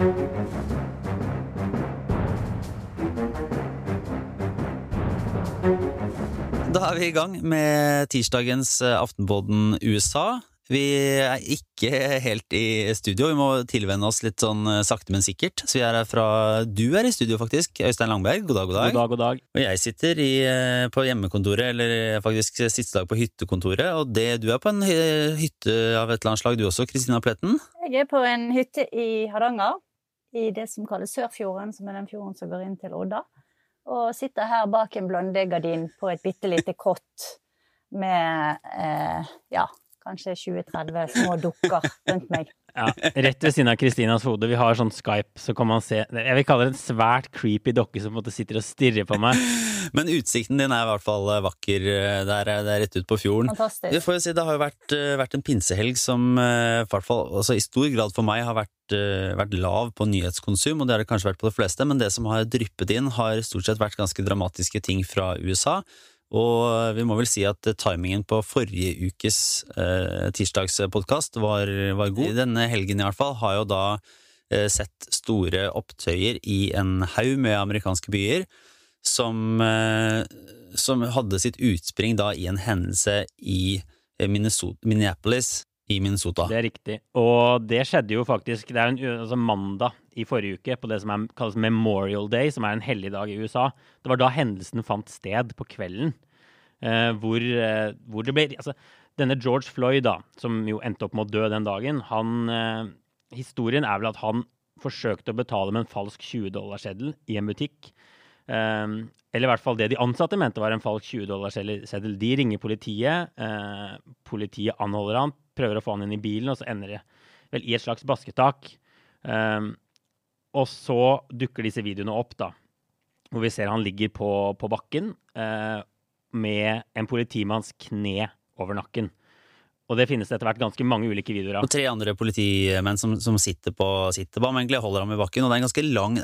Da er vi i gang med tirsdagens eh, Aftenpodden USA. Vi er ikke helt i studio, vi må tilvenne oss litt sånn eh, sakte, men sikkert. Så vi er her fra Du er i studio, faktisk. Øystein Langberg, god dag, god dag. God dag, god dag. Og jeg sitter i, eh, på hjemmekontoret, eller faktisk siste dag på hyttekontoret. Og det, du er på en hytte av et eller annet slag, du også, Kristina Pletten? Jeg er på en hytte i Hardanger, i det som kalles Sørfjorden, som er den fjorden som går inn til Odda og sitter her bak en blondegardin på et bitte lite kott med eh, ja, kanskje 20-30 små dukker rundt meg. Ja, Rett ved siden av Kristinas hode. Vi har sånn Skype, så kan man se Jeg vil kalle det en svært creepy dokke som på en måte sitter og stirrer på meg. Men utsikten din er i hvert fall vakker. Det er, det er rett ut på fjorden. Fantastisk. Det, får jeg si, det har jo vært, vært en pinsehelg som i hvert fall, altså i stor grad for meg har vært, vært, lav på nyhetskonsum, og det har det kanskje vært på de fleste, men det som har dryppet inn, har stort sett vært ganske dramatiske ting fra USA. Og vi må vel si at timingen på forrige ukes eh, tirsdagspodkast var, var, god. Denne helgen i hvert fall har jo da eh, sett store opptøyer i en haug med amerikanske byer som, eh, som, hadde sitt utspring da i en hendelse i Minnesota, Minneapolis i Minnesota. Det er riktig. Og det skjedde jo faktisk Det er en altså mandag i forrige uke på det som er, kalles Memorial Day, som er en hellig dag i USA. Det var da hendelsen fant sted på kvelden. Eh, hvor, eh, hvor, det ble Altså, denne George Floyd, da, som jo endte opp med å dø den dagen, han eh, Historien er vel at han forsøkte å betale med en falsk 20-dollarseddel i en butikk. Eh, eller i hvert fall det de ansatte mente var en falsk 20-dollarseddel. De ringer politiet. Eh, politiet anholder han, prøver å få han inn i bilen, og så ender det vel i et slags basketak. Um, og så dukker disse videoene opp, da. Hvor vi ser han ligger på, på bakken eh, med en politimanns kne over nakken. Og det finnes etter hvert ganske mange ulike videoer av. Og tre andre politimenn som, som sitter på sitter på ham, egentlig holder ham i bakken. Og det er en ganske lang,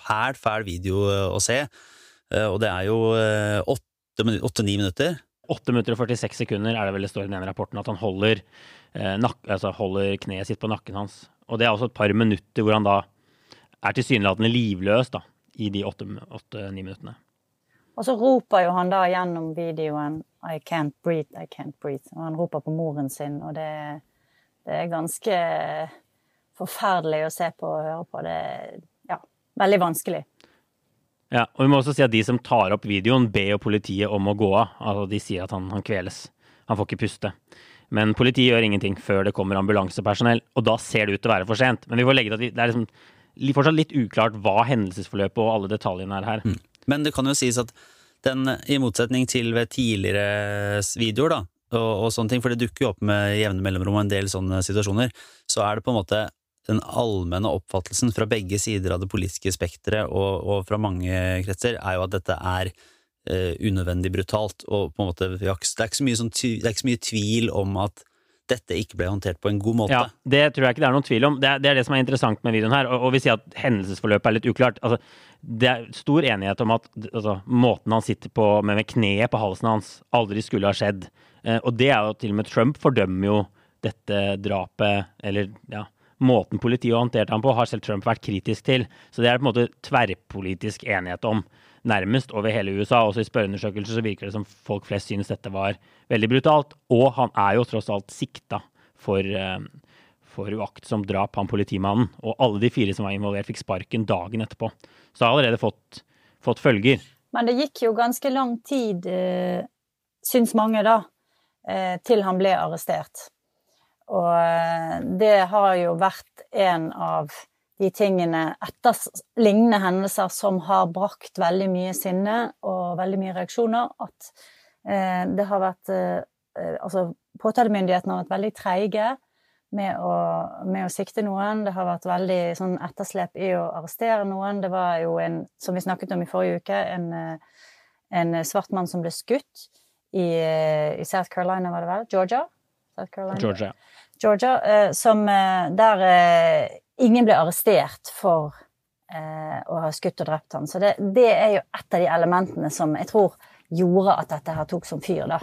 fæl, fæl video å se. Uh, og det er jo åtte-ni minutter. 8 minutter og 46 sekunder er det vel det står i den rapporten at han holder, eh, nak, altså holder kneet sitt på nakken hans. Og det er også et par minutter hvor han da er tilsynelatende livløs da, i de 8-9 minuttene. Og så roper jo han da gjennom videoen 'I can't breathe, I can't breathe'. Og han roper på moren sin, og det, det er ganske forferdelig å se på og høre på. Det er ja, veldig vanskelig. Ja, og vi må også si at de som tar opp videoen, ber jo politiet om å gå av. Altså, de sier at han, han kveles. Han får ikke puste. Men politiet gjør ingenting før det kommer ambulansepersonell, og da ser det ut til å være for sent. Men vi får legge til at det er liksom fortsatt litt uklart hva hendelsesforløpet og alle detaljene er her. Mm. Men det kan jo sies at den, i motsetning til ved tidligere videoer, da, og, og, sånne ting, for det dukker jo opp med jevne mellomrom og en del sånne situasjoner, så er det på en måte den allmenne oppfattelsen fra begge sider av det politiske spekteret og, og, fra mange kretser, er jo at dette er uh, unødvendig brutalt. Og på en måte, det er ikke så mye, sånn, det er ikke så mye tvil om at dette ikke ble håndtert på en god måte. Ja, Det tror jeg ikke det er noen tvil om. Det er det, er det som er interessant med videoen her. Og, og vi sier at hendelsesforløpet er litt uklart. Altså, det er stor enighet om at altså, måten han sitter på med, med kneet på halsen hans, aldri skulle ha skjedd. Eh, og det er jo til og med Trump fordømmer jo dette drapet, eller ja, måten politiet har håndtert ham på, har selv Trump vært kritisk til. Så det er på en måte tverrpolitisk enighet om nærmest over hele USA. Også i spørreundersøkelser så virker det som folk flest synes dette var veldig brutalt. Og han er jo tross alt sikta for, eh, for uaktsomt drap, han politimannen. Og alle de fire som var involvert, fikk sparken dagen etterpå. Så han har allerede fått, fått følger. Men det gikk jo ganske lang tid, eh, syns mange, da, eh, til han ble arrestert. Og det har jo vært en av de tingene etter lignende hendelser som har brakt veldig mye sinne og veldig mye reaksjoner, at eh, det har vært eh, Altså, påtalemyndighetene har vært veldig treige med å, med å, sikte noen. Det har vært veldig sånn etterslep i å arrestere noen. Det var jo en, som vi snakket om i forrige uke, en, eh, en svart mann som ble skutt i, i, South Carolina, var det vel? Georgia? Georgia. Georgia som der ingen ble arrestert for eh, å ha skutt og drept han. Så det, det, er jo et av de elementene som jeg tror gjorde at dette her tok som fyr. da.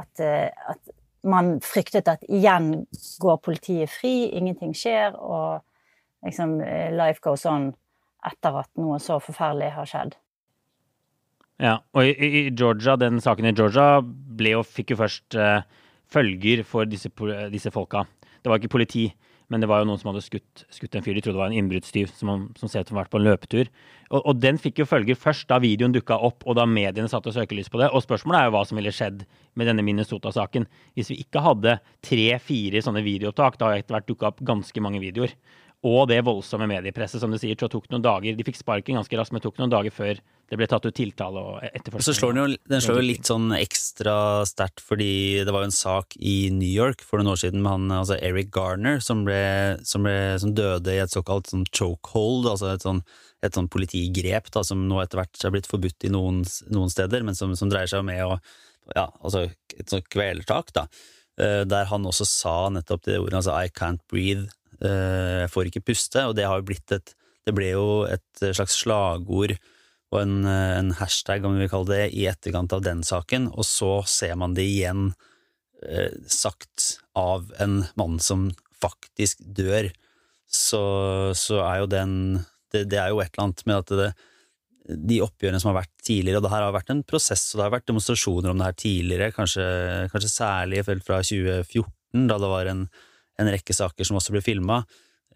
At, eh, at, man fryktet at igjen går politiet fri, ingenting skjer, og liksom life goes on etter at noe så forferdelig har skjedd. Ja, og i, i Georgia, den saken i Georgia ble jo, fikk jo først eh, følger for disse, disse, folka. Det var ikke politi, men det var jo noen som hadde skutt, skutt en fyr. De trodde det var en innbruddstyv som, som ser ut som vært på en løpetur. Og, og, den fikk jo følger først da videoen dukka opp, og da mediene satte søkelys på det. Og spørsmålet er jo hva som ville skjedd med denne Minnesota-saken hvis vi ikke hadde tre-fire sånne videoopptak. Da har etter hvert dukka opp ganske mange videoer og det voldsomme mediepresset, som du sier, så tok noen dager De fikk sparken ganske raskt, men tok noen dager før det ble tatt ut tiltale og etterforskning. Så slår den, jo, den slår jo litt sånn ekstra sterkt, fordi det var jo en sak i New York for noen år siden med han altså Eric Garner, som, ble, som, ble, som døde i et såkalt sånn chokehold, altså et sånn, et sånn politigrep da, som nå etter hvert er blitt forbudt i noen, noen steder, men som, som, dreier seg om med å ja, altså et sånt kvelertak, da. Eh, der han også sa nettopp det ordet, altså I can't breathe jeg får ikke puste, og det har jo blitt et Det ble jo et slags slagord og en, eh, en, hashtag, om vi vil kalle det, i etterkant av den saken, og så ser man det igjen eh, sagt av en mann som faktisk dør, så, så er jo den det, det, er jo et eller annet med at det, de oppgjørene som har vært tidligere, og det her har vært en prosess, og det har vært demonstrasjoner om det her tidligere, kanskje, kanskje særlig fra 2014, da det var en en rekke saker som også blir filma,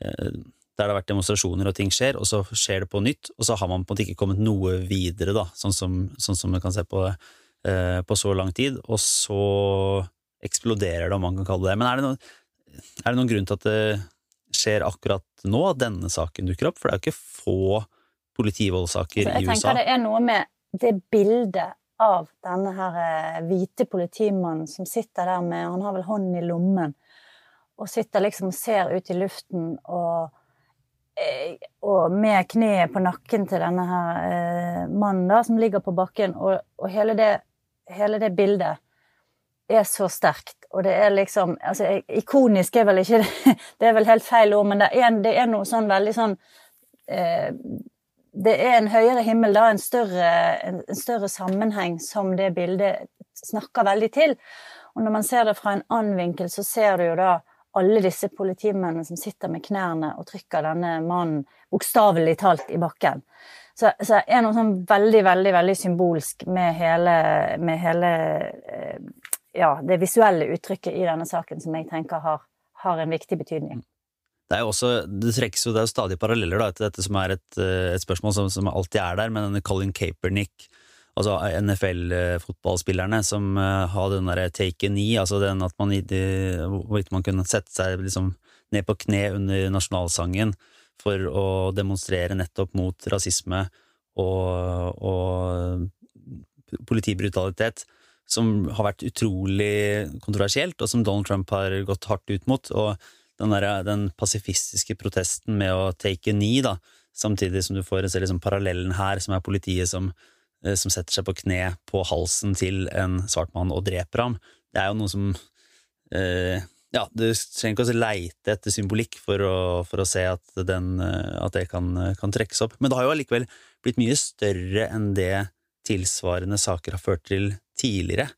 eh, der det har vært demonstrasjoner og ting skjer, og så skjer det på nytt, og så har man på en måte ikke kommet noe videre, da, sånn som, sånn som vi kan se på det, eh, på så lang tid, og så eksploderer det, om man kan kalle det Men er det, noen, er det noen grunn til at det skjer akkurat nå, at denne saken dukker opp? For det er jo ikke få politivoldssaker altså, i USA. Jeg tenker det er noe med det bildet av denne her eh, hvite politimannen som sitter der med Han har vel hånden i lommen og sitter liksom og ser ut i luften og, eh, og med kneet på nakken til denne her eh, mannen da, som ligger på bakken, og, og hele, det, hele, det, bildet er så sterkt. Og det er liksom altså Ikonisk er vel ikke Det er vel helt feil ord, men det er, det er noe sånn veldig sånn eh, Det er en høyere himmel, da, en større, en, en større sammenheng som det bildet snakker veldig til. Og når man ser det fra en annen vinkel, så ser du jo da alle disse politimennene som sitter med knærne og trykker denne mannen bokstavelig talt i bakken. Så, så er noe sånn veldig, veldig veldig symbolsk med hele, med hele eh, ja, det visuelle uttrykket i denne saken som jeg tenker har, har en viktig betydning. Det er jo også, det trekkes jo det er stadig paralleller da, til dette som er et, eh, et spørsmål som, som, alltid er der, med denne Colin Kaepernick altså NFL-fotballspillerne som uh, har den derre take a knee, altså den at man, hvorvidt man kunne sette seg liksom ned på kne under nasjonalsangen for å demonstrere nettopp mot rasisme og, og politibrutalitet, som har vært utrolig kontroversielt, og som Donald Trump har gått hardt ut mot. og den, der, den pasifistiske protesten med å take a knee, da, samtidig som du får en liksom parallellen her, som er politiet som Eh, som setter seg på kne på halsen til en svart mann og dreper ham. Det er jo noe som eh, Ja, du trenger ikke å leite etter symbolikk for å, for å se at, den, eh, at det kan, kan, trekkes opp. Men det har jo allikevel blitt mye større enn det tilsvarende saker har ført til tidligere.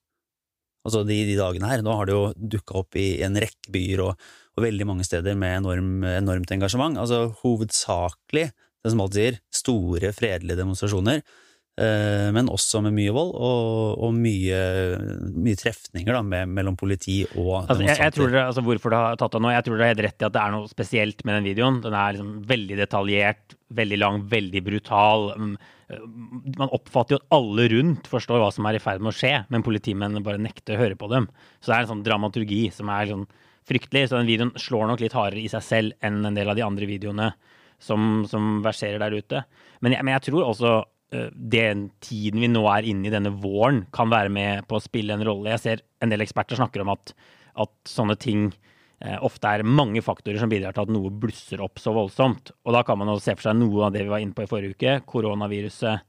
Altså de, de dagene her. Nå har det jo dukka opp i en rekke byer og, og veldig mange steder med enorm, enormt engasjement. Altså hovedsakelig, det som alt sier, store, fredelige demonstrasjoner Eh, men også med mye vold og, og mye, mye, trefninger da, med, mellom politi og altså, jeg, jeg, tror det, altså, Hvorfor det har tatt av nå? Jeg tror dere er helt rett i at det er noe spesielt med den videoen. Den er liksom veldig detaljert, veldig lang, veldig brutal. Mm, man oppfatter jo at alle rundt forstår hva som er i ferd med å skje, men politimennene bare nekter å høre på dem. Så det er en sånn dramaturgi som er sånn fryktelig. Så den videoen slår nok litt hardere i seg selv enn en del av de andre videoene som, som verserer der ute. Men jeg, men jeg tror også Eh, den tiden vi nå er inne i, denne våren, kan være med på å spille en rolle. Jeg ser en del eksperter snakker om at, at sånne ting eh, ofte er mange faktorer som bidrar til at noe blusser opp så voldsomt. Og da kan man også se for seg noe av det vi var inne på i forrige uke, koronaviruset.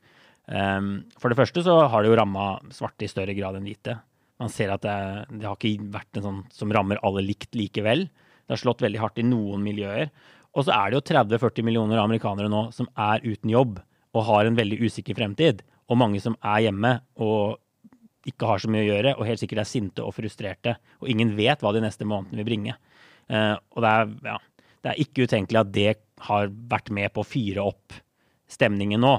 Um, for det første så har det jo ramma svarte i større grad enn hvite. Man ser at det, det har ikke vært en sånn som rammer alle likt likevel. Det har slått veldig hardt i noen miljøer. Og så er det jo 30-40 millioner amerikanere nå som er uten jobb og har en veldig usikker fremtid, og mange som er hjemme og ikke har så mye å gjøre, og helt sikkert er sinte og frustrerte, og ingen vet hva de neste månedene vil bringe. Uh, og det er, ja, det er, ikke utenkelig at det har vært med på å fyre opp stemningen nå.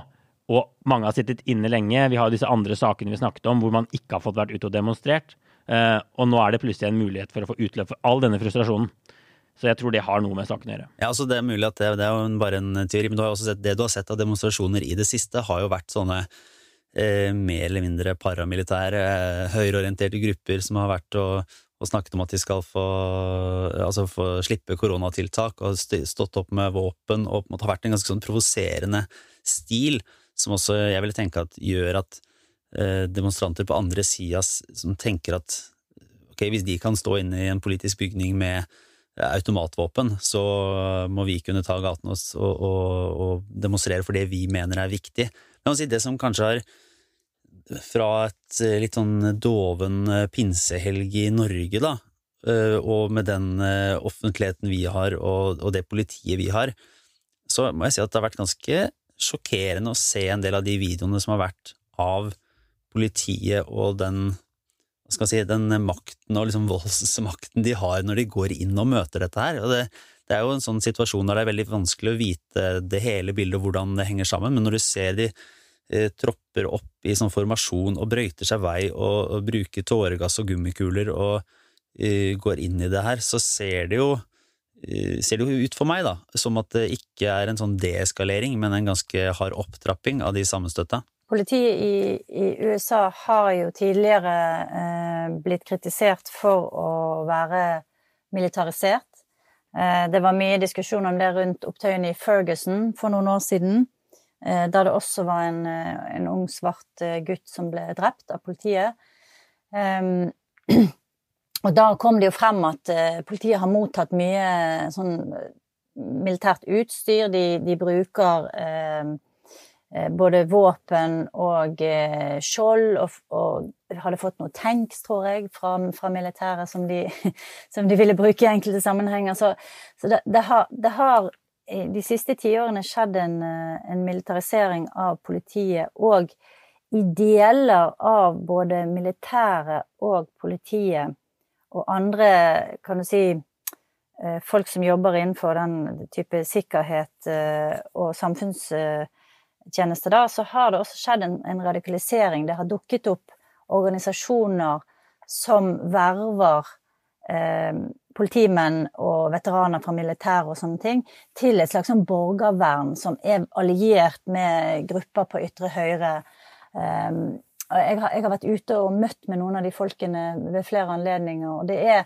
Og mange har sittet inne lenge. Vi har disse andre sakene vi snakket om, hvor man ikke har fått vært ute og demonstrert. Uh, og nå er det plutselig en mulighet for å få utløp for all denne frustrasjonen. Så jeg tror det har noe med saken å gjøre. Ja, altså Det er mulig at det, det er bare en teori, men du har også sett, det du har sett av demonstrasjoner i det siste, har jo vært sånne eh, mer eller mindre paramilitære, eh, høyreorienterte grupper som har vært og, og, snakket om at de skal få, altså få slippe koronatiltak, og stått opp med våpen, og på en måte har vært en ganske sånn provoserende stil som også jeg ville tenke at gjør at eh, demonstranter på andre sida som tenker at ok, hvis de kan stå inne i en politisk bygning med automatvåpen, så må vi kunne ta gaten og, og, og demonstrere for det vi mener er viktig. Men si, det som kanskje har fra et eh, litt sånn doven pinsehelg i Norge, da, og med den offentligheten vi har, og, og det politiet vi har, så må jeg si at det har vært ganske sjokkerende å se en del av de videoene som har vært av politiet og den skal si, den makten og liksom voldsmakten de har når de går inn og møter dette her. Og det, det, er jo en sånn situasjon der det er veldig vanskelig å vite det hele bildet og hvordan det henger sammen, men når du ser de eh, tropper opp i sånn formasjon og brøyter seg vei og, og bruker tåregass og gummikuler og eh, går inn i det her, så ser det jo Eh, ser det jo ut for meg da, som at det ikke er en sånn deeskalering, men en ganske hard opptrapping av de sammenstøtta. Politiet i, i, USA har jo tidligere eh, blitt kritisert for å være militarisert. Eh, det var mye diskusjon om det rundt opptøyene i Ferguson for noen år siden, eh, da det også var en, eh, en ung, svart eh, gutt som ble drept av politiet. Og da kom det jo frem at uh, politiet har mottatt mye sånn militært utstyr. De, de bruker uh, både våpen og uh, skjold, og, og, hadde fått noen tanks, tror jeg, fra, fra militæret som de, som de, ville bruke i enkelte sammenhenger. Så, så det, det, har, det, har, de siste tiårene skjedd en, en militarisering av politiet. og i deler av både militæret og politiet og andre, kan du si, eh, folk som jobber innenfor den type sikkerhet og og samfunnstjeneste, da, så har det også skjedd en, en radikalisering. Det har dukket opp organisasjoner som verver eh, politimenn og veteraner fra militæret og sånne ting, til et slags sånn borgervern som er alliert med grupper på ytre høyre. Eh, jeg har, jeg har, vært ute og møtt med noen av de folkene ved flere anledninger, og det er,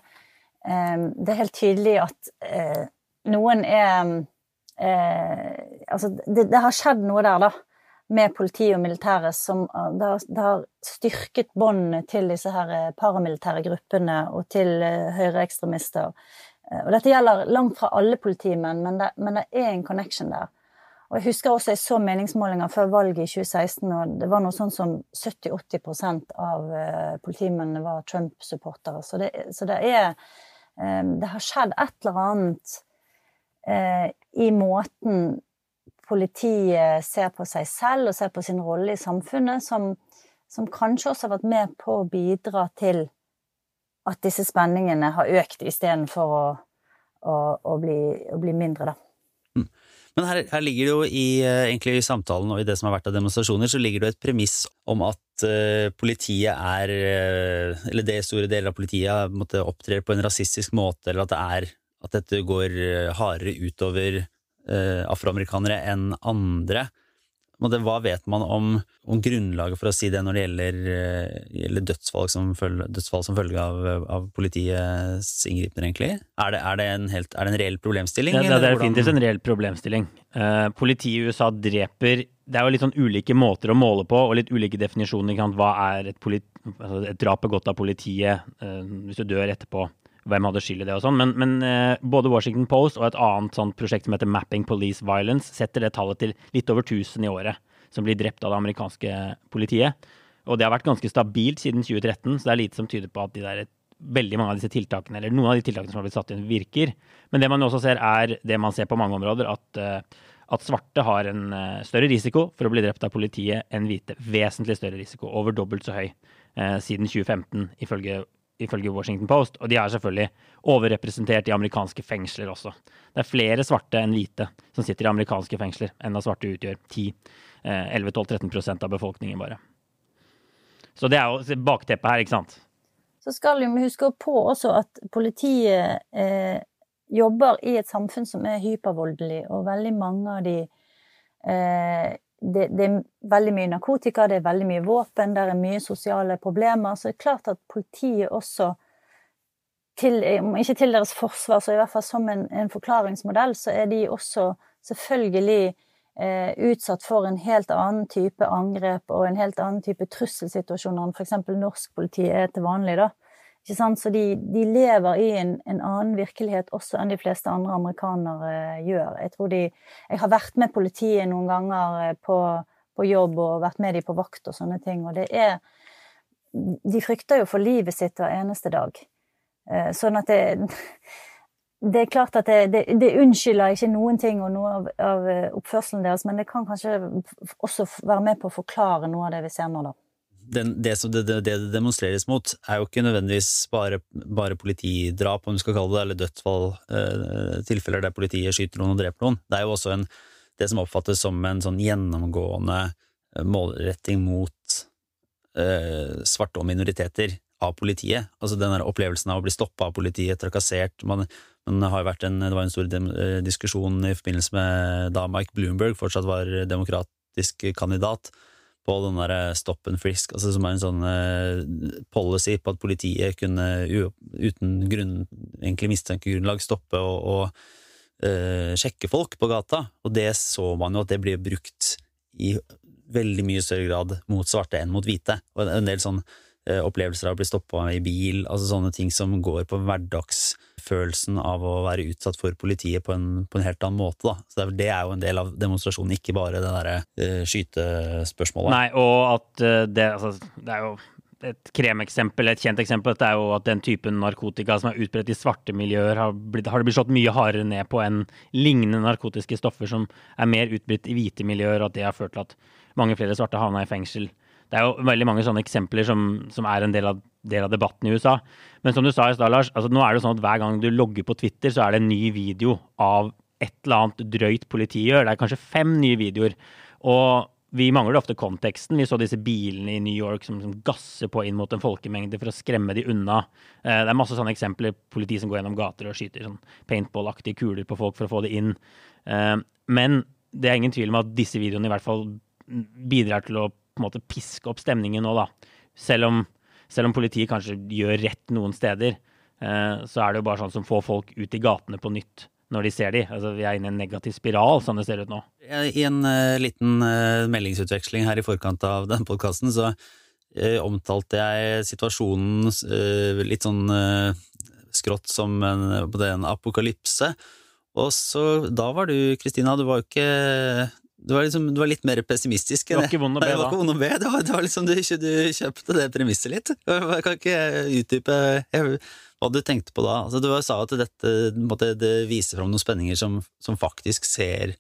eh, det er helt tydelig at uh, noen er uh, Altså, det, det, har skjedd noe der, da, med politiet og militæret som uh, det, har, det har styrket båndene til disse her paramilitære gruppene og til høyreekstremister. Og dette gjelder langt fra alle politimenn, men det, men det er en connection der. Og jeg husker også jeg så meningsmålinger før valget i 2016, og det var noe sånn som 70-80% av politimennene var Trump-supportere. Så, så det er Det har skjedd et eller annet i måten politiet ser på seg selv og ser på sin rolle i samfunnet, som, som kanskje også har vært med på å bidra til at disse spenningene har økt istedenfor å, å, å, bli, å bli mindre, da. Men her, her, ligger det jo i, eh, egentlig i samtalen og i det som har vært av demonstrasjoner, så ligger det jo et premiss om at uh, politiet er uh, Eller det store deler av politiet opptrer på en rasistisk måte, eller at det er at dette går hardere utover afroamerikanere enn andre. Hva vet man om, om, grunnlaget for å si det når det gjelder, eh, gjelder dødsfall, som følge, dødsfall, som følge, av, av politiets inngripener, egentlig? Er det, er det, en, helt, er det en reell problemstilling? Det, er definitivt en reell problemstilling. Uh, politiet i USA dreper Det er jo litt sånn ulike måter å måle på, og litt ulike definisjoner. Hva er et, polit, altså et drap begått av politiet uh, hvis du dør etterpå? Hvem hadde skyld i det og sånn, men, men eh, både Washington Post og et annet sånt prosjekt som heter Mapping Police Violence, setter det tallet til litt over 1000 i året som blir drept av det amerikanske politiet. Og det har vært ganske stabilt siden 2013, så det er lite som tyder på at de der, veldig mange av disse tiltakene, eller noen av de tiltakene som har blitt satt inn, virker. Men det man også ser, er det man ser på mange områder, at, eh, at svarte har en eh, større risiko for å bli drept av politiet enn hvite. Vesentlig større risiko, over dobbelt så høy, siden 2015, ifølge ifølge Washington Post. Og de er selvfølgelig overrepresentert i amerikanske fengsler også. Det er flere svarte enn hvite som sitter i amerikanske fengsler, enn av svarte utgjør 10-11-12-13% av befolkningen bare. Så det er jo bakteppet her, ikke sant. Så skal vi huske på også at politiet eh, jobber i et samfunn som er hypervoldelig, og veldig mange av de eh, det, det, er veldig mye narkotika, det er veldig mye våpen, det er mye sosiale problemer. Så det er klart at politiet også, til, om ikke til deres forsvar, så i hvert fall som en, en forklaringsmodell, så er de også selvfølgelig eh, utsatt for en helt annen type angrep og en helt annen type trusselsituasjoner enn f.eks. norsk politi er til vanlig. da. Så de, de, lever i en, en, annen virkelighet også enn de fleste andre amerikanere eh, gjør. Jeg de Jeg har vært med politiet noen ganger eh, på, på jobb og vært med de på vakt og sånne ting, og det er De frykter jo for livet sitt hver eneste dag. Eh, sånn at det det er klart at det, det, det, unnskylder ikke noen ting og noe av, av, oppførselen deres, men det kan kanskje også være med på å forklare noe av det vi ser nå, da den, det som det, det, det, demonstreres mot, er jo ikke nødvendigvis bare, bare politidrap, om du skal kalle det, eller dødsfall, eh, tilfeller der politiet skyter noen og dreper noen. Det er jo også en, det som oppfattes som en sånn gjennomgående eh, målretting mot eh, svarte og minoriteter av politiet. Altså den opplevelsen av å bli stoppa av politiet, trakassert. Man, man har vært en, det var en stor eh, diskusjon i forbindelse med da Mike Bloomberg fortsatt var demokratisk kandidat på den derre stop and frisk, altså som er en sånn uh, policy på at politiet kunne uten grunn, egentlig mistankegrunnlag stoppe og, og uh, sjekke folk på gata. Og det så man jo at det blir brukt i veldig mye større grad mot svarte enn mot hvite. Og en del sånn opplevelser av å bli stoppa i bil, altså sånne ting som går på hverdags følelsen av å være utsatt for politiet på en, på en helt annen måte. Da. Så det er, jo en del av demonstrasjonen, ikke bare det derre uh, skytespørsmålet. Nei, og at uh, det, altså, det er jo et kremeksempel, et kjent eksempel, det er jo at den typen narkotika som er utbredt i svarte miljøer, har, blitt, har det blitt slått mye hardere ned på enn lignende narkotiske stoffer som er mer utbredt i hvite miljøer, og at det har ført til at mange flere svarte havna i fengsel. Det er jo veldig mange sånne eksempler som, som er en del av, del av, debatten i USA. Men som du sa i stad, Lars, altså nå er det sånn at hver gang du logger på Twitter, så er det en ny video av et eller annet drøyt politi gjør. Det er kanskje fem nye videoer. Og vi mangler ofte konteksten. Vi så disse bilene i New York som, som, gasser på inn mot en folkemengde for å skremme de unna. Eh, det er masse sånne eksempler. Politi som går gjennom gater og skyter sånn paintball-aktige kuler på folk for å få det inn. Eh, men det er ingen tvil om at disse videoene i hvert fall bidrar til å på en måte piske opp stemningen nå, da. Selv om, selv om politiet kanskje gjør rett noen steder, eh, så er det jo bare sånn som får folk ut i gatene på nytt når de ser de. Altså, vi er inne i en negativ spiral, sånn det ser ut nå. I en uh, liten uh, meldingsutveksling her i forkant av den podkasten, så uh, omtalte jeg situasjonen litt sånn skrått som en, en apokalypse. Og så, da var du, Kristina, du var jo ikke du var, liksom, du var, litt mer pessimistisk. Det var ikke vond å be, da. Det var ikke vond å be, det var, det var liksom, du, du, kjøpte det premisset litt. Jeg kan ikke utdype hva du tenkte på da. Altså, du sa at dette måtte, det viser fram noen spenninger som, som, faktisk ser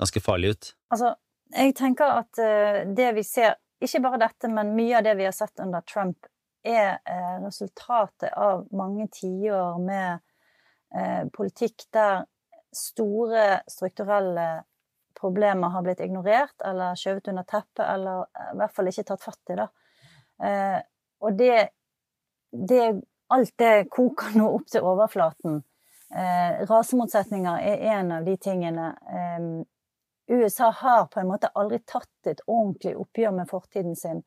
ganske farlige ut. Altså, jeg tenker at uh, det vi ser, ikke bare dette, men mye av det vi har sett under Trump, er uh, resultatet av mange tiår med uh, politikk der store strukturelle problemer har blitt ignorert eller skjøvet under teppet, eller eh, i hvert fall ikke tatt fatt i. Da. Eh, og det, det Alt det koker nå opp til overflaten. Eh, rasemotsetninger er en av de tingene. USA har på en måte aldri tatt et ordentlig oppgjør med fortiden sin.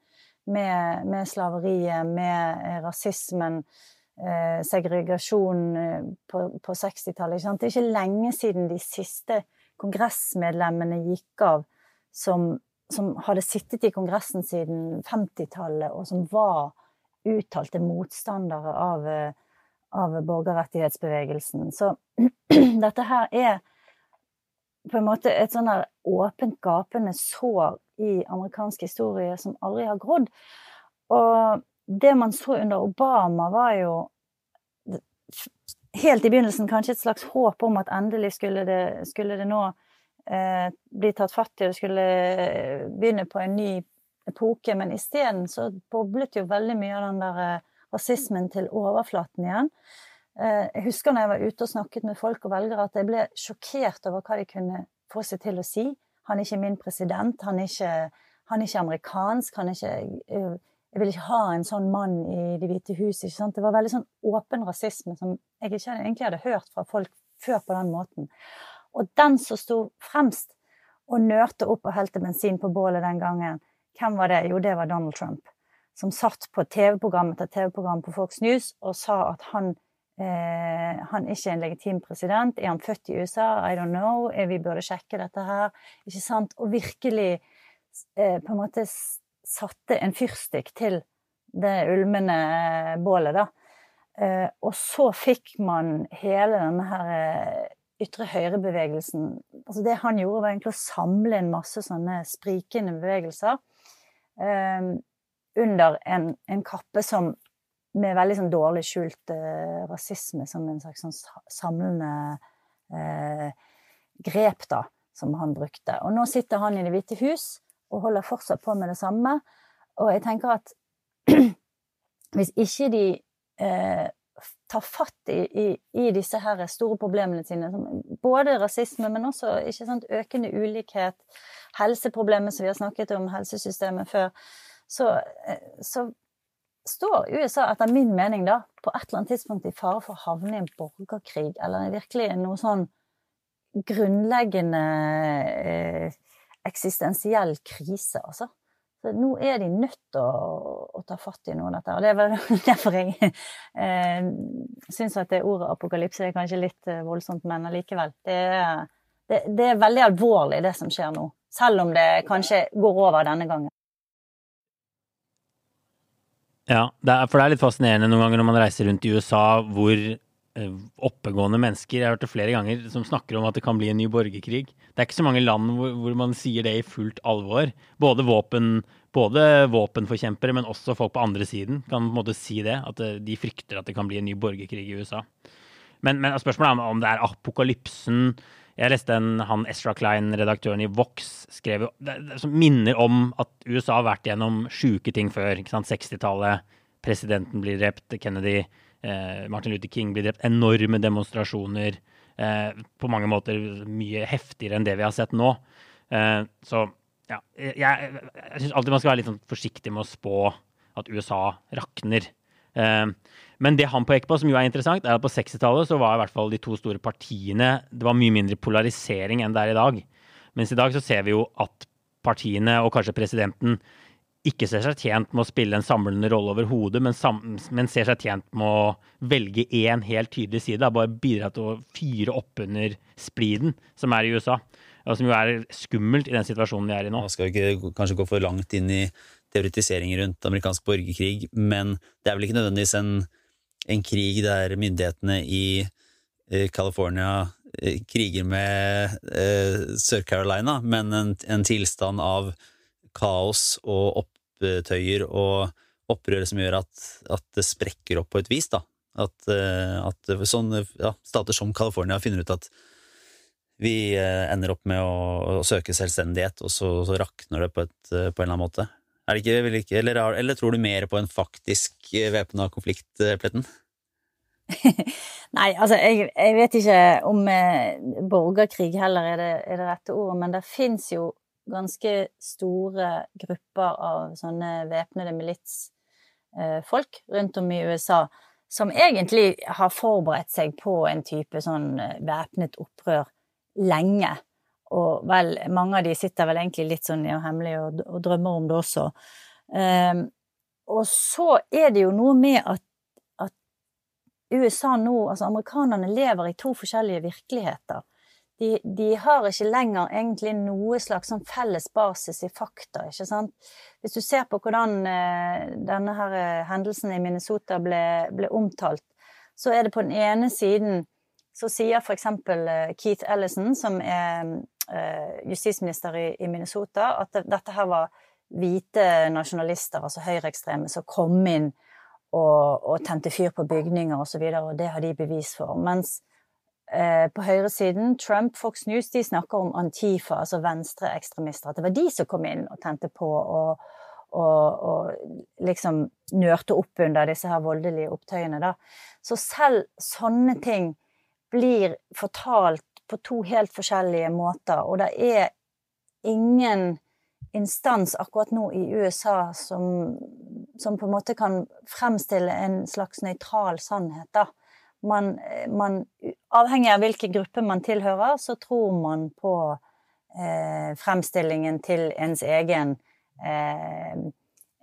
Med, med slaveriet, med rasismen, eh, segregasjon på, på 60-tallet. Det er ikke lenge siden de siste kongressmedlemmene gikk av, som, som hadde sittet i Kongressen siden 50-tallet, og som var uttalte motstandere av, av borgerrettighetsbevegelsen. Så dette her er på en måte et sånn åpent, gapende sår i amerikansk historie som aldri har grodd. Og det man så under Obama, var jo helt i begynnelsen kanskje et slags håp om at endelig skulle det, skulle det nå eh, bli tatt fatt i og skulle eh, begynne på en ny epoke, men isteden så boblet jo veldig mye av den der eh, rasismen til overflaten igjen. Eh, jeg husker når jeg var ute og snakket med folk og velgere, at jeg ble sjokkert over hva de kunne få seg til å si. Han er ikke min president, han er ikke, han er ikke amerikansk, han er ikke eh, Jeg vil ikke ha en sånn mann i Det hvite hus. Ikke sant? Det var veldig sånn åpen rasisme som jeg ikke egentlig hadde hørt fra folk før på den måten. Og den som sto fremst og nørte opp og helte bensin på bålet den gangen, hvem var det? Jo, det var Donald Trump. Som satt på TV-program etter TV-program på Fox News og sa at han Eh, han er en legitim president. Er han født i USA? I don't know. Vi burde sjekke dette her. Ikke sant? Og virkelig eh, på en måte satte en fyrstikk til det ulmende bålet, da. Eh, og så fikk man hele denne her eh, ytre høyre-bevegelsen altså Det han gjorde, var egentlig å samle en masse sånne sprikende bevegelser eh, under en, en kappe som med veldig sånn dårlig skjult eh, rasisme som en slags sånn samlende eh, grep, da, som han brukte. Og nå sitter han i Det hvite hus og holder fortsatt på med det samme. Og jeg tenker at hvis ikke de eh, tar fatt i, i, i, disse her store problemene sine, både rasisme, men også sant, økende ulikhet, helseproblemer som vi har snakket om, helsesystemet før, så, eh, så står USA, etter min mening, da, på et eller annet tidspunkt i fare for å havne i en borgerkrig, eller virkelig noe sånn grunnleggende eh, eksistensiell krise, altså. Så nå er de nødt til å, å, ta fatt i noe av dette. Og det er vel derfor jeg eh, syns at det ordet apokalypse er kanskje litt eh, voldsomt, men allikevel. Det, det, det er veldig alvorlig, det som skjer nå. Selv om det kanskje går over denne gangen. Ja, det er, for det er litt fascinerende noen ganger når man reiser rundt i USA, hvor oppegående mennesker Jeg har hørt det flere ganger som snakker om at det kan bli en ny borgerkrig. Det er ikke så mange land hvor, hvor man sier det i fullt alvor. Både, våpen, både, våpenforkjempere, men også folk på andre siden kan på en måte si det. At eh, de frykter at det kan bli en ny borgerkrig i USA. Men, men spørsmålet er om det er apokalypsen jeg leste en, han Ezra Klein, redaktøren i Vox, skrev som minner om at USA har vært gjennom sjuke ting før. 60-tallet, presidenten blir drept, Kennedy, eh, Martin Luther King blir drept. Enorme demonstrasjoner. Eh, på mange måter mye heftigere enn det vi har sett nå. Eh, så ja, jeg, jeg syns alltid man skal være litt sånn forsiktig med å spå at USA rakner. Eh, men det han peker på, som jo er interessant, er at på 60-tallet så var i hvert fall de to store partiene Det var mye mindre polarisering enn det er i dag. Mens i dag så ser vi jo at partiene, og kanskje presidenten, ikke ser seg tjent med å spille en samlende rolle over hodet, men, men, ser seg tjent med å velge én helt tydelig side. Bare bidra til å fyre opp under spliden som er i USA. Og som jo er skummelt i den situasjonen vi er i nå. Man skal ikke kanskje gå for langt inn i teoretisering rundt amerikansk borgerkrig, men det er vel ikke nødvendigvis en en krig der myndighetene i eh, California eh, kriger med eh, Sør-Carolina, men en, en, tilstand av kaos og opptøyer og opprør som gjør at, at det sprekker opp på et vis. da. At, at sånne ja, stater som California finner ut at vi ender opp med å, å søke selvstendighet, og så, så rakner det på, et, på, en eller annen måte. Er det ikke, ikke eller, eller, tror du mer på en faktisk eh, væpna konflikt, eh, Pletten? Nei, altså jeg, jeg, vet ikke om eh, borgerkrig heller er det, er det rette ordet, men det fins jo ganske store grupper av sånne væpnede militsfolk eh, rundt om i USA som egentlig har forberedt seg på en type sånn væpnet opprør lenge. Og vel, mange av de sitter vel egentlig litt sånn hemmelig og, og, drømmer om det også. Um, og så er det jo noe med at, at, USA nå, altså amerikanerne, lever i to forskjellige virkeligheter. De, de, har ikke lenger egentlig noe slags sånn felles basis i fakta, ikke sant. Hvis du ser på hvordan uh, denne her uh, hendelsen i Minnesota ble, ble omtalt, så er det på den ene siden så sier eksempel uh, Keith Ellison, som er Eh, justisminister i Minnesota, at dette her var hvite nasjonalister, altså høyreekstreme, som kom inn og, og tente fyr på bygninger osv., og, så videre, og det har de bevis for. Mens eh, på høyresiden, Trump, Fox News, de snakker om Antifa, altså venstreekstremister. At det var de som kom inn og tente på og, og, og liksom nørte opp under disse her voldelige opptøyene, da. Så selv sånne ting blir fortalt på to helt forskjellige måter, og det er ingen instans akkurat nå i USA som, som på en måte kan fremstille en slags nøytral sannhet, da. Man, man, avhengig av hvilken gruppe man tilhører, så tror man på eh, fremstillingen til ens egen eh,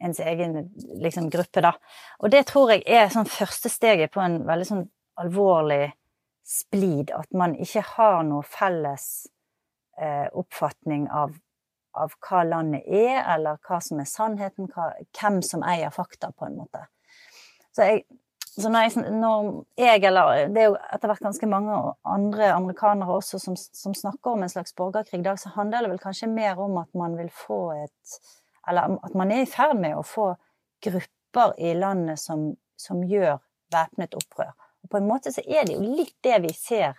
ens egen liksom, gruppe, da. Og det tror jeg er sånn første steget på en veldig sånn alvorlig splid. At man ikke har noe felles eh, oppfatning av, av, hva landet er, eller hva som er sannheten, hva, hvem som eier fakta, på en måte. Så jeg, så når jeg, når jeg, eller Det er jo etter hvert ganske mange andre amerikanere også som, som snakker om en slags borgerkrig i så handler det vel kanskje mer om at man vil få et Eller at man er i ferd med å få grupper i landet som, som gjør væpnet opprør. Og på en måte så er det jo litt det vi ser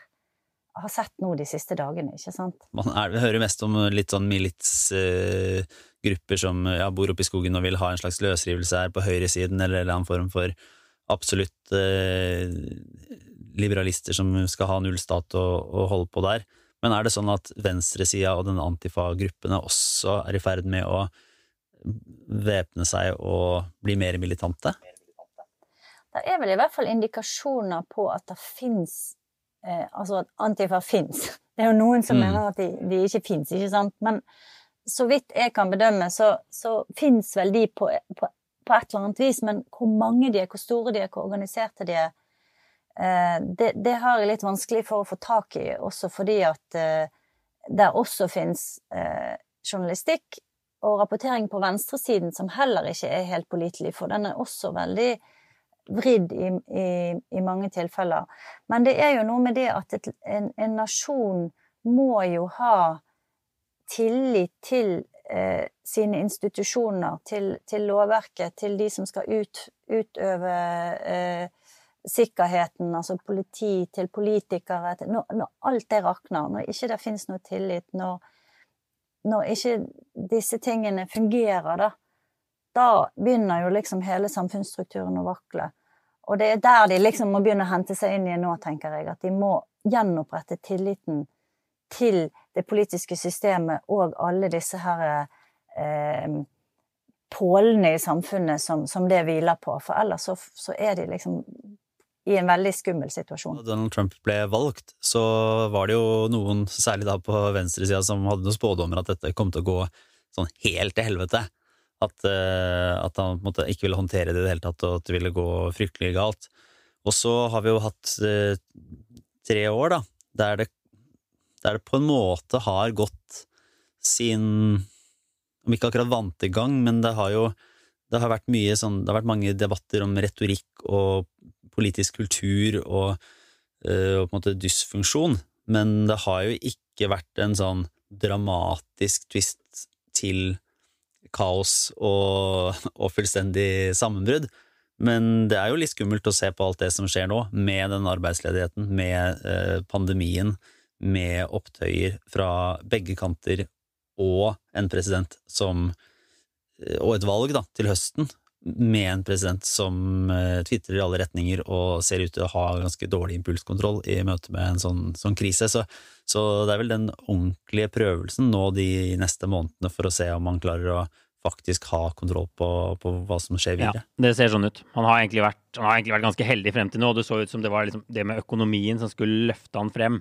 har sett nå de siste dagene, ikke sant? Man er, hører mest om litt sånn militsgrupper uh, som ja, bor oppe i skogen og vil ha en slags løsrivelse her på høyresiden, eller en eller annen form for absolutt eh, liberalister som skal ha null stat og, og, holde på der. Men er det sånn at venstresida og den antifa-gruppene også er i ferd med å væpne seg og bli mer militante? Det er vel i hvert fall indikasjoner på at det fins eh, Altså at antifa fins. Det er jo noen som mm. mener at de, de ikke fins, ikke sant? Men så vidt jeg kan bedømme, så, så fins vel de på, på på et eller annet vis, men hvor mange de er, hvor store de er, hvor organiserte de er, eh, det, det har jeg litt vanskelig for å få tak i, også fordi at eh, der også fins eh, journalistikk og rapportering på venstresiden som heller ikke er helt pålitelig, for den er også veldig vridd i, i, i, mange tilfeller. Men det er jo noe med det at et, en, en nasjon må jo ha tillit til eh, sine institusjoner, til, til, lovverket, til de som skal ut, utøve eh, sikkerheten, altså politi, til politikere til, når, når, alt det rakner, når ikke det finnes noe tillit, når, når ikke disse tingene fungerer, da, da begynner jo liksom hele samfunnsstrukturen å vakle. Og det er der de liksom må begynne å hente seg inn i nå, tenker jeg. At de må gjenopprette tilliten til det politiske systemet og alle disse her eh, pålene i samfunnet som, som, det hviler på. For ellers så, så, er de liksom i en veldig skummel situasjon. Da Donald Trump ble valgt, så var det jo noen, særlig da på venstresida, som hadde noen spådommer at dette kom til å gå sånn helt til helvete. At, uh, at han måte, ikke ville håndtere det i det hele tatt, og at det ville gå fryktelig galt. Og så har vi jo hatt uh, tre år da, der det der det på en måte har gått sin Om ikke akkurat vante gang, men det har jo det har vært mye sånn Det har vært mange debatter om retorikk og politisk kultur og, øh, og på en måte dysfunksjon, men det har jo ikke vært en sånn dramatisk twist til kaos og, og fullstendig sammenbrudd. Men det er jo litt skummelt å se på alt det som skjer nå, med den arbeidsledigheten, med eh, pandemien, med opptøyer fra begge kanter og en president som Og et valg, da, til høsten, med en president som uh, tvitrer i alle retninger og ser ut til å ha ganske dårlig impulskontroll i møte med en sånn, sånn krise. Så, så, det er vel den ordentlige prøvelsen nå de neste månedene for å se om han klarer å faktisk ha kontroll på, på hva som skjer videre. Ja, det ser sånn ut. Han har, vært, han har, egentlig vært, ganske heldig frem til nå. Det så ut som det var liksom det med økonomien som skulle løfte han frem.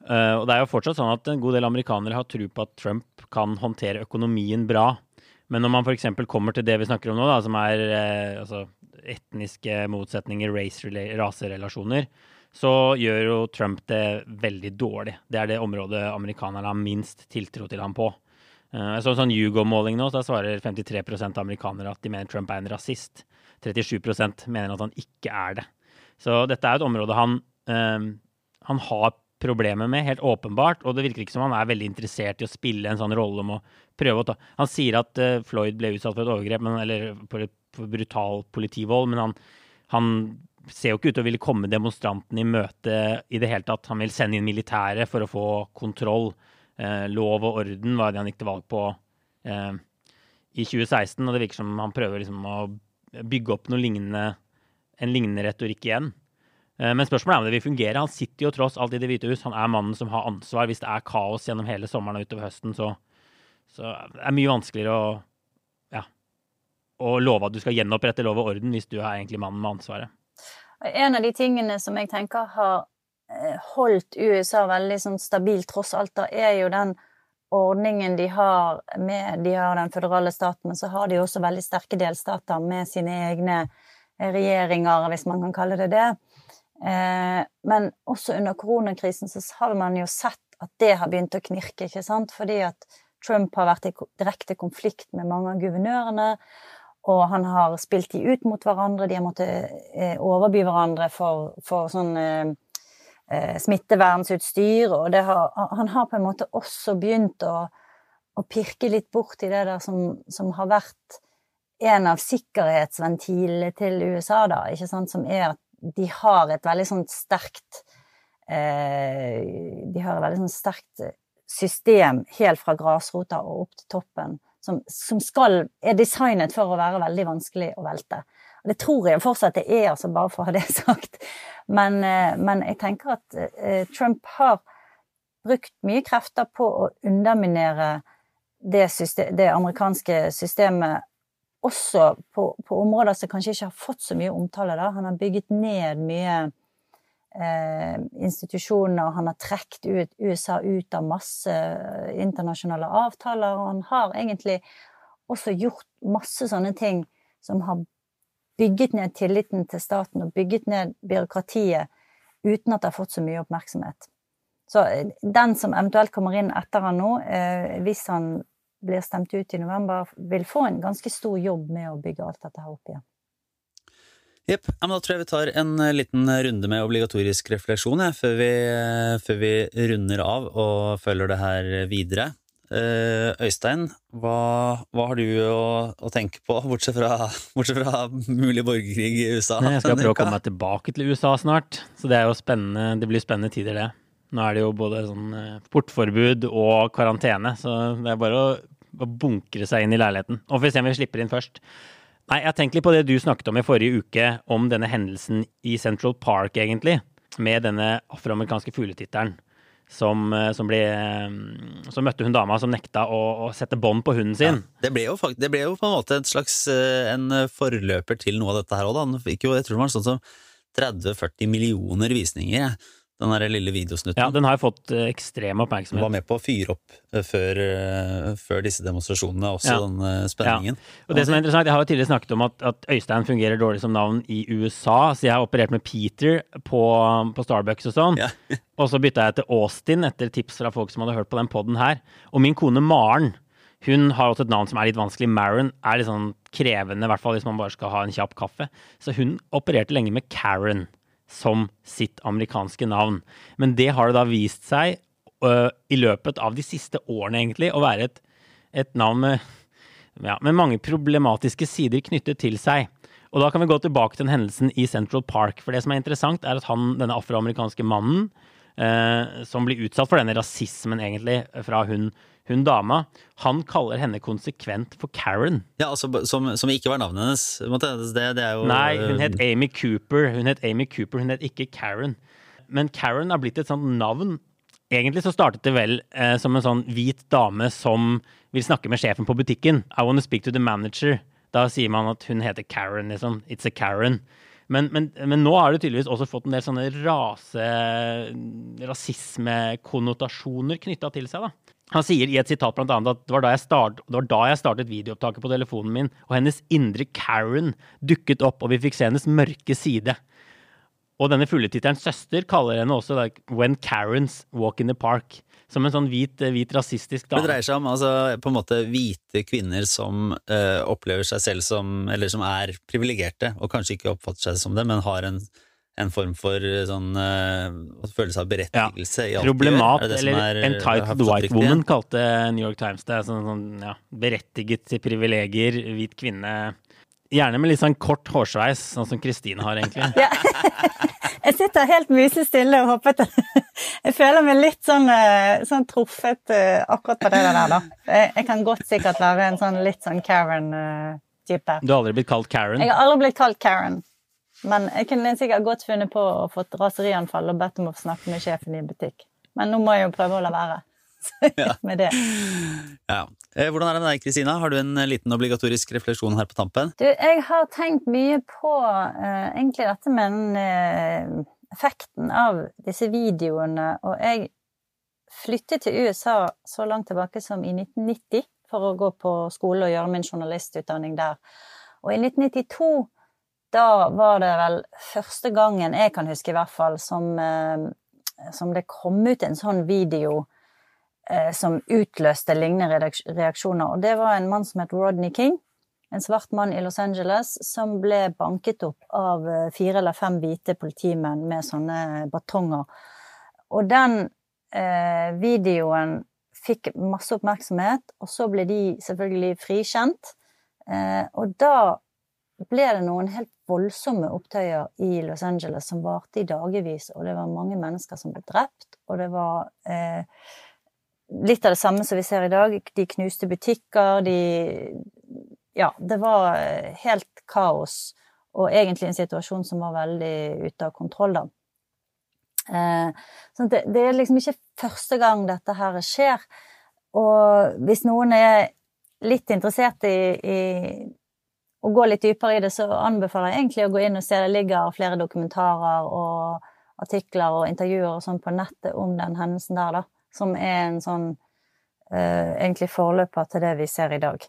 Uh, og det er jo fortsatt sånn at en god del amerikanere har tro på at Trump kan håndtere økonomien bra. Men når man f.eks. kommer til det vi snakker om nå, da, som er uh, altså, etniske motsetninger, raserelasjoner, så gjør jo Trump det veldig dårlig. Det er det området amerikanerne har minst tiltro til ham på. Uh, så en sånn Hugo-måling nå, så da svarer 53 av amerikanere at de mener Trump er en rasist. 37% mener at han ikke er det. Så dette er et område han, han har problemer med, helt åpenbart. Og det virker ikke som han er veldig interessert i å spille en sånn rolle om å prøve å ta Han sier at uh, Floyd ble utsatt for et overgrep, men, eller for, et, for brutal politivold, men han, han, ser jo ikke ut til å ville komme demonstrantene i møte i det hele tatt. Han vil sende inn militæret for å få kontroll. Uh, lov og orden var det han gikk til valg på uh, i 2016, og det virker som han prøver liksom å bygge opp noe lignende, en lignende retorikk igjen. Eh, men spørsmålet er om det vil fungere. Han sitter jo tross alt i Det hvite hus. Han er mannen som har ansvar. Hvis det er kaos gjennom hele sommeren og utover høsten, så, så det er mye vanskeligere å, ja, å love at du skal gjenopprette lov og orden hvis du er egentlig mannen med ansvaret. En av de tingene som jeg tenker har eh, holdt USA veldig sånn stabilt tross alt, da, er jo den ordningen de har med De har den føderale staten, men så har de også veldig sterke delstater med sine egne regjeringer, hvis man kan kalle det det. Eh, men også under koronakrisen så har man jo sett at det har begynt å knirke, ikke sant? Fordi at Trump har vært i direkte konflikt med mange av guvernørene. Og han har spilt de ut mot hverandre, de har måttet eh, overby hverandre for, for sånn eh, smittevernutstyr. smittevernsutstyr. Og har, han har på en måte også begynt å, å, pirke litt bort i det der som, som har vært en av sikkerhetsventilene til USA, da, ikke sant, som er at de har et veldig sånn sterkt eh, De har et veldig sånn sterkt system helt fra grasrota og opp til toppen, som, som skal, er designet for å være veldig vanskelig å velte. Og det tror jeg fortsatt det er, altså bare for å ha det sagt. Men, eh, men jeg tenker at eh, Trump har brukt mye krefter på å underminere det, system, det amerikanske systemet også på, på, områder som kanskje ikke har fått så mye omtale. Da. Han har bygget ned mye eh, institusjoner, han har trukket ut USA ut av masse internasjonale avtaler, og han har egentlig også gjort masse sånne ting som har bygget ned tilliten til staten og bygget ned byråkratiet uten at det har fått så mye oppmerksomhet. Så eh, den som eventuelt kommer inn etter han nå, eh, hvis han blir stemt ut i november, vil få en ganske stor jobb med å bygge alt dette her opp igjen. Jepp. Ja, da tror jeg vi tar en eh, liten runde med obligatorisk refleksjon ja, før, vi, eh, før, vi, runder av og følger det her videre. Eh, Øystein, hva, hva har du å, å, tenke på, bortsett fra, bortsett fra mulig borgerkrig i USA? Jeg skal prøve å komme meg tilbake til USA snart, så det er jo. Det blir spennende tider, det. Nå er det jo både sånn portforbud og karantene, så det er bare å å bunkre seg inn i leiligheten. Og får se om vi slipper inn først. Nei, jeg tenkte litt på det du snakket om i forrige uke, om denne hendelsen i Central Park, egentlig. Med denne afroamerikanske fugletitteren. Som, eh, som, ble, mm, som møtte hun dama som nekta å, å sette bånd på hunden sin. Ja, det, ble jo, det, ble jo, på en måte en slags eh, en forløper til noe av dette her òg, da. Han fikk jo, jeg tror det var sånn som 30-40 millioner visninger den der lille videosnutten. Ja, den har jeg fått eh, ekstrem oppmerksomhet. Var med på å fyre opp eh, før, eh, før disse demonstrasjonene, også ja. den spenningen. Ja. Og det som er interessant, Jeg har jo tidligere snakket om at, at, Øystein fungerer dårlig som navn i USA, så jeg har operert med Peter på, på Starbucks og sånn. Ja. og så bytta jeg til Austin etter tips fra folk som hadde hørt på den poden her. Og min kone Maren hun har også et navn som er litt vanskelig. Maren er litt sånn krevende, i hvert fall hvis man bare skal ha en kjapp kaffe. Så hun opererte lenge med Karen som sitt amerikanske navn. Men det har det da vist seg uh, i løpet av de siste årene, egentlig, å være et, et navn med, ja, med, mange problematiske sider knyttet til seg. Og da kan vi gå tilbake til den hendelsen i Central Park. For det som er interessant, er at han, denne afroamerikanske mannen, uh, som blir utsatt for denne rasismen, egentlig, fra hun hun dama, han kaller henne konsekvent for Karen. Ja, altså Som, som ikke var navnet hennes? Det, det er jo Nei, hun het Amy Cooper. Hun het Amy Cooper, hun het ikke Karen. Men Karen har blitt et sånt navn. Egentlig så startet det vel eh, som en sånn hvit dame som vil snakke med sjefen på butikken. I want to speak to the manager. Da sier man at hun heter Karen, liksom. It's a Karen. Men, men, men, nå har det tydeligvis også fått en del sånne rase, rasismekonnotasjoner knytta til seg. da. Han sier i et sitat blant annet at det var, start, det var, da jeg startet videoopptaket på telefonen min, og hennes indre Karen dukket opp, og vi fikk se hennes mørke side. Og denne fugletitterens søster kaller henne også like, When Karens Walk in the Park. Som en sånn hvit, hvit rasistisk dame. Det dreier seg om altså, på en måte hvite kvinner som uh, opplever seg selv som Eller som er privilegerte, og kanskje ikke oppfatter seg som det, men har en en form for eh, sånn uh, følelse av berettigelse ja. i alt Problemat, det det eller entitled white woman, kalte New York Times det. Sånn, sånn, ja, berettiget til privilegier, hvit kvinne. Gjerne med litt sånn kort hårsveis, sånn som Kristine har, egentlig. Ja. Jeg sitter helt musestille og håper at Jeg føler meg litt sånn, eh, sånn truffet eh, akkurat på det der, da. Jeg, jeg kan godt sikkert være en sånn litt sånn Karen-type. Du har aldri blitt kalt Karen? Jeg har aldri blitt kalt Karen. Men jeg kunne sikkert godt funnet på å fått raserianfall og bedt om å snakke med sjefen i butikk. Men nå må jeg jo prøve å la være med det. Ja. Eh, Hvordan er det med deg, Kristina? Har du en eh, liten obligatorisk refleksjon her på tampen? Du, jeg har tenkt mye på uh, egentlig dette med den uh, effekten av disse videoene, og jeg flyttet til USA så langt tilbake som i 1990 for å gå på skole og gjøre min journalistutdanning der. Og i 1992, da var det vel første gangen jeg kan huske i hvert fall, som, eh, som det kom ut en sånn video eh, som utløste lignende reaksjoner. Og det var en mann som het Rodney King, en svart mann i Los Angeles, som ble banket opp av eh, fire eller fem hvite politimenn med sånne batonger. Og den eh, videoen fikk masse oppmerksomhet, og så ble de selvfølgelig frikjent. Eh, og da ble det noen helt voldsomme opptøyer i Los Angeles som varte i dagevis, og det var mange mennesker som ble drept, og det var eh, litt av det samme som vi ser i dag. De knuste butikker, de Ja, det var eh, helt kaos, og egentlig en situasjon som var veldig ute av kontroll, da. Eh, at det, det er liksom ikke første gang dette her skjer. Og hvis noen er litt interessert i, i å gå litt dypere i det, så anbefaler jeg egentlig å gå inn og se. Det ligger flere dokumentarer og artikler og intervjuer og sånn på nettet om den hendelsen der, da. Som er en sånn eh, egentlig forløper til det vi ser i dag.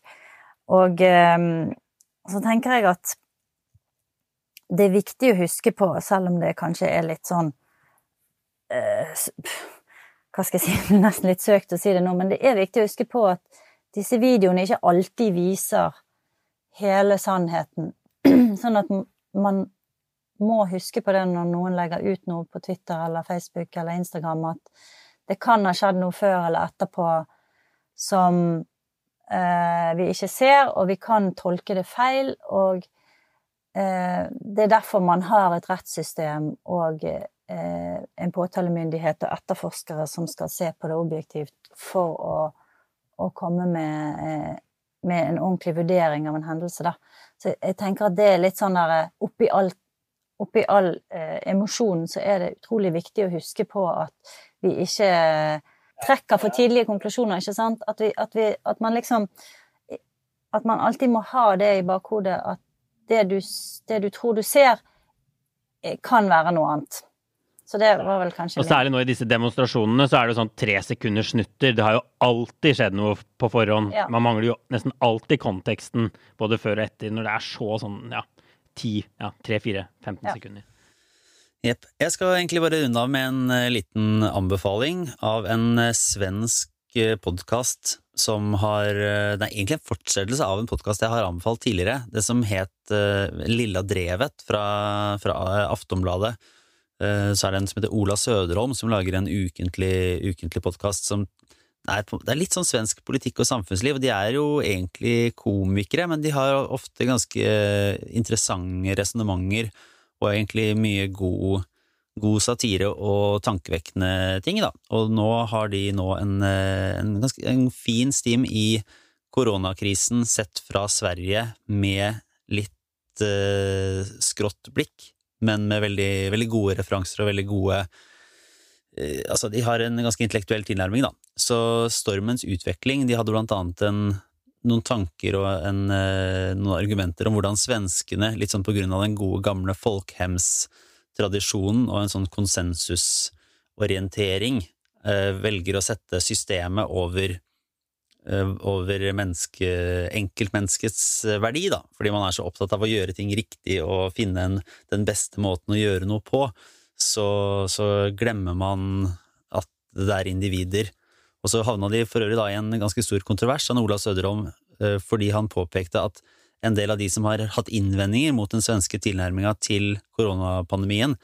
Og eh, så tenker jeg at det er viktig å huske på, selv om det kanskje er litt sånn eh, Hva skal jeg si, nesten litt søkt å si det nå, men det er viktig å huske på at disse videoene ikke alltid viser hele sannheten. Sånn at man må huske på det når noen legger ut noe på Twitter eller Facebook eller Instagram, at det kan ha skjedd noe før eller etterpå som eh, vi ikke ser, og vi kan tolke det feil. Og eh, det er derfor man har et rettssystem og eh, en påtalemyndighet og etterforskere som skal se på det objektivt for å, å komme med, eh, med en ordentlig vurdering av en hendelse, da. Så jeg tenker at det er litt sånn der eh, oppi alt oppi all eh, emosjonen så er det utrolig viktig å huske på at vi ikke trekker for tidlige konklusjoner, ikke sant? At, vi, at, vi, at man liksom At man alltid må ha det i bakhodet at det du, det du tror du ser, eh, kan være noe annet. Så det var vel kanskje Og særlig nå i disse demonstrasjonene så er det sånn tre sekunders snutter. Det har jo alltid skjedd noe på forhånd. Ja. Man mangler jo nesten alltid konteksten både før og etter når det er så sånn ja, 10, ja, 3, 4, 15 Ja. sekunder. Jepp. Jeg skal egentlig bare runde av med en eh, liten anbefaling av en eh, svensk podkast som har eh, Det er egentlig en fortsettelse av en podkast jeg har anbefalt tidligere. Det som het eh, Lilla Drevet fra, fra eh, Aftonbladet. Eh, Så er det en som heter Ola Söderholm som lager en ukentlig, ukentlig podkast som er, på- det er litt sånn svensk politikk og samfunnsliv, og de er jo egentlig komikere, men de har ofte ganske interessante resonnementer og egentlig mye god, god satire og tankevekkende ting, da. Og nå har de nå en, eh, en, ganske, en fin stim i koronakrisen sett fra Sverige med litt eh, skrått blikk, men med veldig, veldig gode referanser og veldig gode eh, Altså, de har en ganske intellektuell tilnærming, da. Så Stormens utvikling, de hadde blant annet en noen tanker og en, eh, noen argumenter om hvordan svenskene, litt sånn på grunn av den gode, gamle folkhemstradisjonen og en sånn konsensusorientering, eh, velger å sette systemet over, over menneske, enkeltmenneskets eh, verdi, da, fordi man er så opptatt av å gjøre ting riktig og finne en, den beste måten å gjøre noe på, så, så glemmer man at det er individer. Og så havna de for øvrig da i en ganske stor kontrovers av Ola Søderholm, eh, fordi han påpekte at en del av de som har hatt innvendinger mot den svenske tilnærminga til koronapandemien,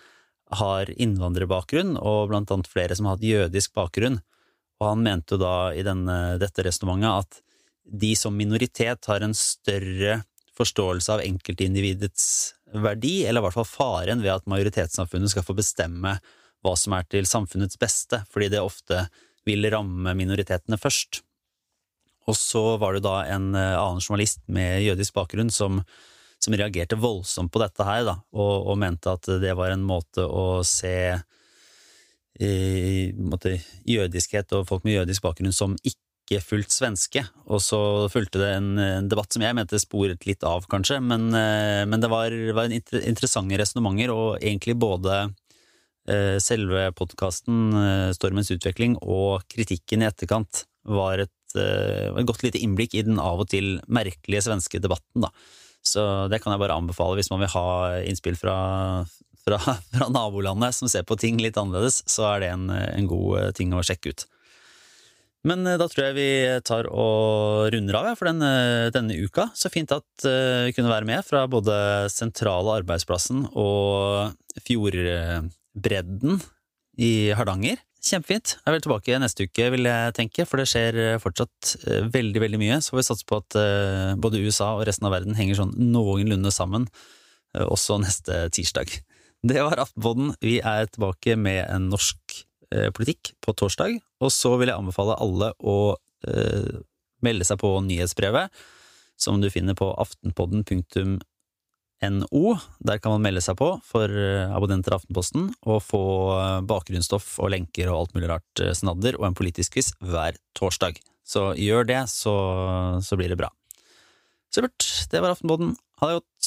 har innvandrerbakgrunn, og blant annet flere som har hatt jødisk bakgrunn. Og han mente da i denne, dette resonnementet at de som minoritet har en større forståelse av enkeltindividets verdi, eller i hvert fall faren ved at majoritetssamfunnet skal få bestemme hva som er til samfunnets beste, fordi det ofte vil ramme minoritetene først. Og så var det da en eh, annen journalist med jødisk bakgrunn som, som reagerte voldsomt på dette her, da, og, og, mente at det var en måte å se måte, jødiskhet og folk med jødisk bakgrunn som ikke fullt svenske. Og så fulgte det en, en, debatt som jeg mente sporet litt av, kanskje, men, eh, men det var, var interessante resonnementer, og egentlig både eh, selve podkasten eh, Stormens utvikling og kritikken i etterkant var et Eh, et godt lite innblikk i den av og til merkelige svenske debatten, da. Så det kan jeg bare anbefale hvis man vil ha innspill fra, fra, fra nabolandet som ser på ting litt annerledes, så er det en, en god eh, ting å sjekke ut. Men eh, da tror jeg vi tar og runder av for denne, denne, uka. Så fint at vi kunne være med fra både sentrale arbeidsplassen og fjordbredden i Hardanger. Kjempefint. Jeg vil tilbake neste uke, vil jeg tenke, for det skjer eh, fortsatt eh, veldig, veldig mye. Så får vi satse på at eh, både USA og resten av verden henger sånn noenlunde sammen, også neste tirsdag. Det var Aftenpodden. Vi er tilbake med en norsk politikk på torsdag, og så vil jeg anbefale alle å melde seg på nyhetsbrevet, som du finner på aftenpodden.no Der kan man melde seg på for eh, abonnenter av Aftenposten og få eh, bakgrunnsstoff og lenker og alt mulig rart eh, snadder og en politisk quiz hver torsdag. Så gjør det, så, så blir det bra. Supert. Det var Aftenpodden. Ha det godt.